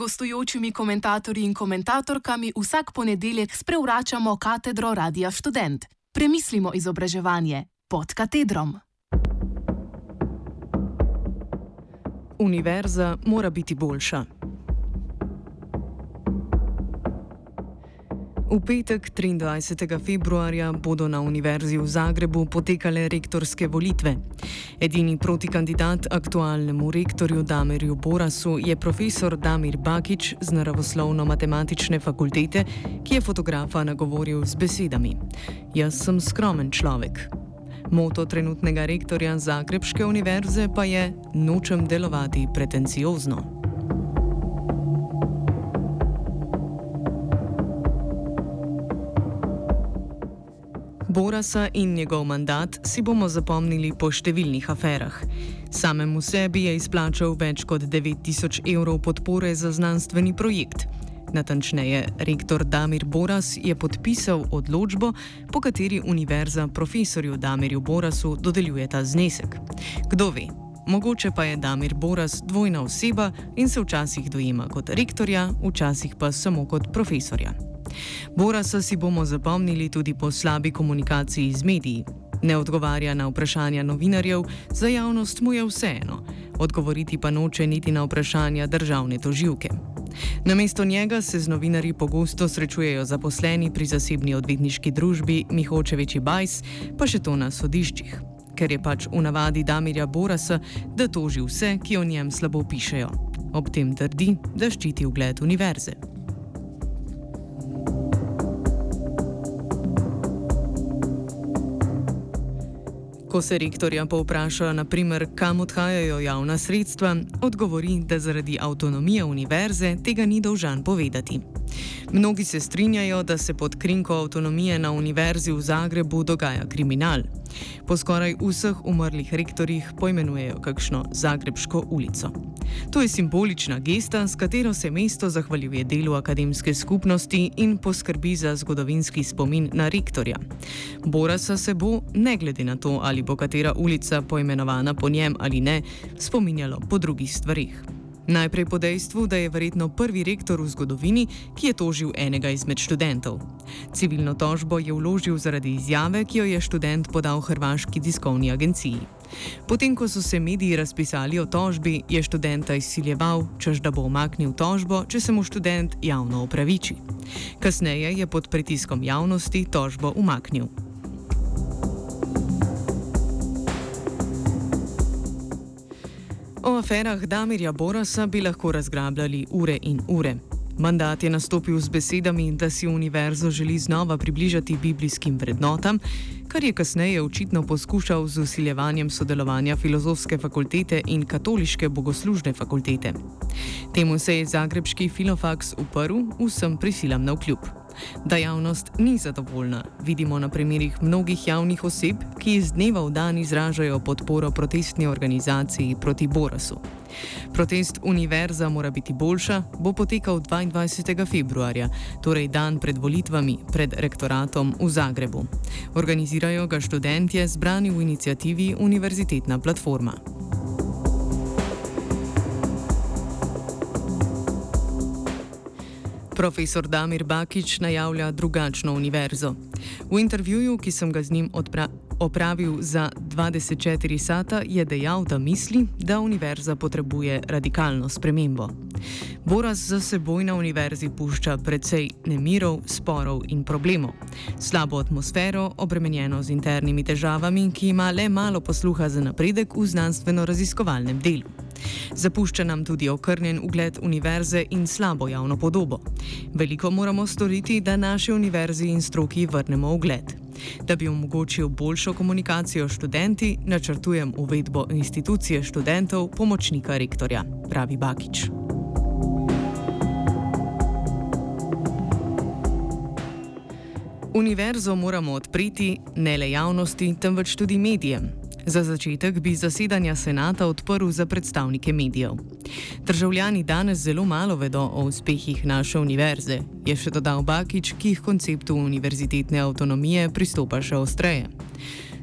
gostujočimi komentatorji in komentatorkami vsak ponedeljek sprevračamo katedro Radia Student. Premislimo izobraževanje pod katedrom. Univerza mora biti boljša. V petek 23. februarja bodo na Univerzi v Zagrebu potekale rektorske volitve. Edini protikandidat aktualnemu rektorju Damirju Borasu je profesor Damir Bakič z naravoslovno-matematične fakultete, ki je fotografa nagovoril z besedami: Jaz sem skromen človek. Moto trenutnega rektorja Zagrebske univerze pa je: Nočem delovati pretenciozno. Borasa in njegov mandat si bomo zapomnili po številnih aferah. Samemu sebi je izplačal več kot 9000 evrov podpore za znanstveni projekt. Natančneje, rektor Damir Boras je podpisal odločbo, po kateri univerza profesorju Damirju Borasu dodeljuje ta znesek. Kdo ve? Mogoče pa je Damir Boras dvojna oseba in se včasih dojema kot rektorja, včasih pa samo kot profesorja. Borasa si bomo zapomnili tudi po slabi komunikaciji z mediji. Ne odgovarja na vprašanja novinarjev, za javnost mu je vseeno, odgovoriti pa noče niti na vprašanja državne toživke. Namesto njega se z novinarji pogosto srečujejo zaposleni pri zasebni odvetniški družbi Mihočeviči Bajs, pa še to na sodiščih. Ker je pač v navadi Damirja Borasa, da toži vse, ki o njem slabo pišejo. Ob tem trdi, da ščiti ugled univerze. Ko se rektorja povpraša, naprimer, kam odhajajo javna sredstva, odgovori, da zaradi avtonomije univerze tega ni dolžan povedati. Mnogi se strinjajo, da se pod krinko avtonomije na univerzi v Zagrebu dogaja kriminal. Po skoraj vseh umrlih rektorjih poimenujejo kakšno Zagrebško ulico. To je simbolična gesta, s katero se mesto zahvaljuje delu akademske skupnosti in poskrbi za zgodovinski spomin na rektorja. Borasa se bo, ne glede na to, ali bo katera ulica poimenovana po njem ali ne, spominjalo po drugih stvarih. Najprej po dejstvu, da je verjetno prvi rektor v zgodovini, ki je tožil enega izmed študentov. Civilno tožbo je vložil zaradi izjave, ki jo je študent podal Hrvaški tiskovni agenciji. Potem, ko so se mediji razpisali o tožbi, je študenta izsiljeval, čež da bo omaknil tožbo, če se mu študent javno opraviči. Kasneje je pod pritiskom javnosti tožbo umaknil. O aferah Damirja Borasa bi lahko razgrabljali ure in ure. Mandat je nastopil z besedami, da si univerzo želi znova približati biblijskim vrednotam, kar je kasneje očitno poskušal z usiljevanjem sodelovanja filozofske fakultete in katoliške bogoslužne fakultete. Temu se je zagrebski filofaks uprl vsem prisilam na vkljub. Da javnost ni zadovoljna, vidimo na primerih mnogih javnih oseb, ki iz dneva v dan izražajo podporo protestni organizaciji proti Borasu. Protest Univerza mora biti boljša, bo potekal 22. februarja, torej dan pred volitvami pred rektoratom v Zagrebu. Organizirajo ga študentje zbrani v inicijativi Univerzitetna platforma. Profesor Damir Bakič najavlja drugačno univerzo. V intervjuju, ki sem ga z njim opravil za 24 sata, je dejal, da misli, da univerza potrebuje radikalno spremembo. Boras za seboj na univerzi pušča precej nemirov, sporov in problemov. Slabo atmosfero, obremenjeno z internimi težavami, ki ima le malo posluha za napredek v znanstveno-raziskovalnem delu. Zapušča nam tudi okrnjen ugled univerze in slabo javno podobo. Veliko moramo storiti, da naše univerzi in stroki vrnemo ugled. Da bi omogočil boljšo komunikacijo s študenti, načrtujem uvedbo institucije študentov, pomočnika rektorja, pravi Bakič. Univerzo moramo odpreti ne le javnosti, temveč tudi medijem. Za začetek bi zasedanja senata odprl za predstavnike medijev. Državljani danes zelo malo vedo o uspehih naše univerze, je še dodal Bakič, ki jih konceptu univerzitetne avtonomije pristopa še ostreje.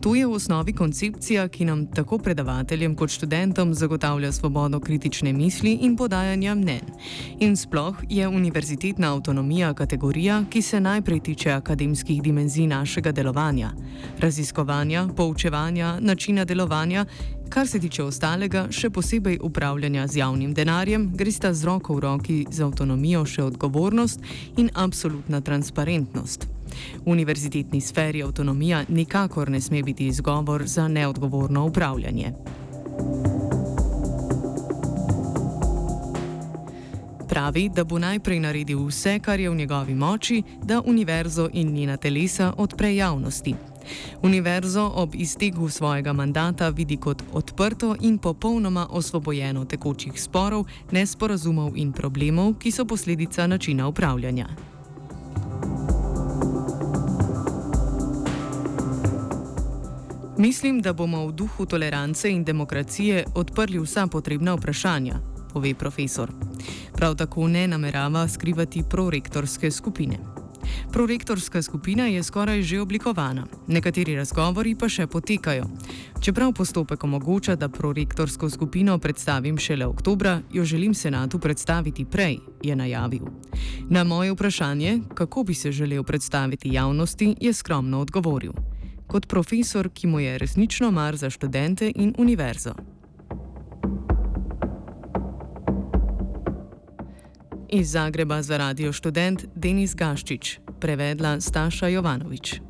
To je v osnovi koncepcija, ki nam tako predavateljem kot študentom zagotavlja svobodo kritične misli in podajanja mnen. In sploh je univerzitetna avtonomija kategorija, ki se najprej tiče akademskih dimenzij našega delovanja, raziskovanja, poučevanja, načina delovanja. Kar se tiče ostalega, še posebej upravljanja z javnim denarjem, gre sta z roko v roki z avtonomijo še odgovornost in absolutna transparentnost. V univerzitetni sferi avtonomija nikakor ne sme biti izgovor za neodgovorno upravljanje. Pravi, da bo najprej naredil vse, kar je v njegovi moči, da univerzo in njena telesa odpre javnosti. Univerzo ob izteku svojega mandata vidi kot odprto in popolnoma osvobojeno tekočih sporov, nesporazumov in problemov, ki so posledica načina upravljanja. Mislim, da bomo v duhu tolerance in demokracije odprli vsa potrebna vprašanja, pove profesor. Prav tako ne namerava skrivati prorektorske skupine. Prorektorska skupina je skoraj že oblikovana, nekateri razgovori pa še potekajo. Čeprav postopek omogoča, da prorektorsko skupino predstavim šele oktobra, jo želim senatu predstaviti prej, je najavil. Na moje vprašanje, kako bi se želel predstaviti javnosti, je skromno odgovoril kot profesor, ki mu je resnično mar za študente in univerzo. Iz Zagreba za radio študent Denis Gaščič, prevedla Staša Jovanovič.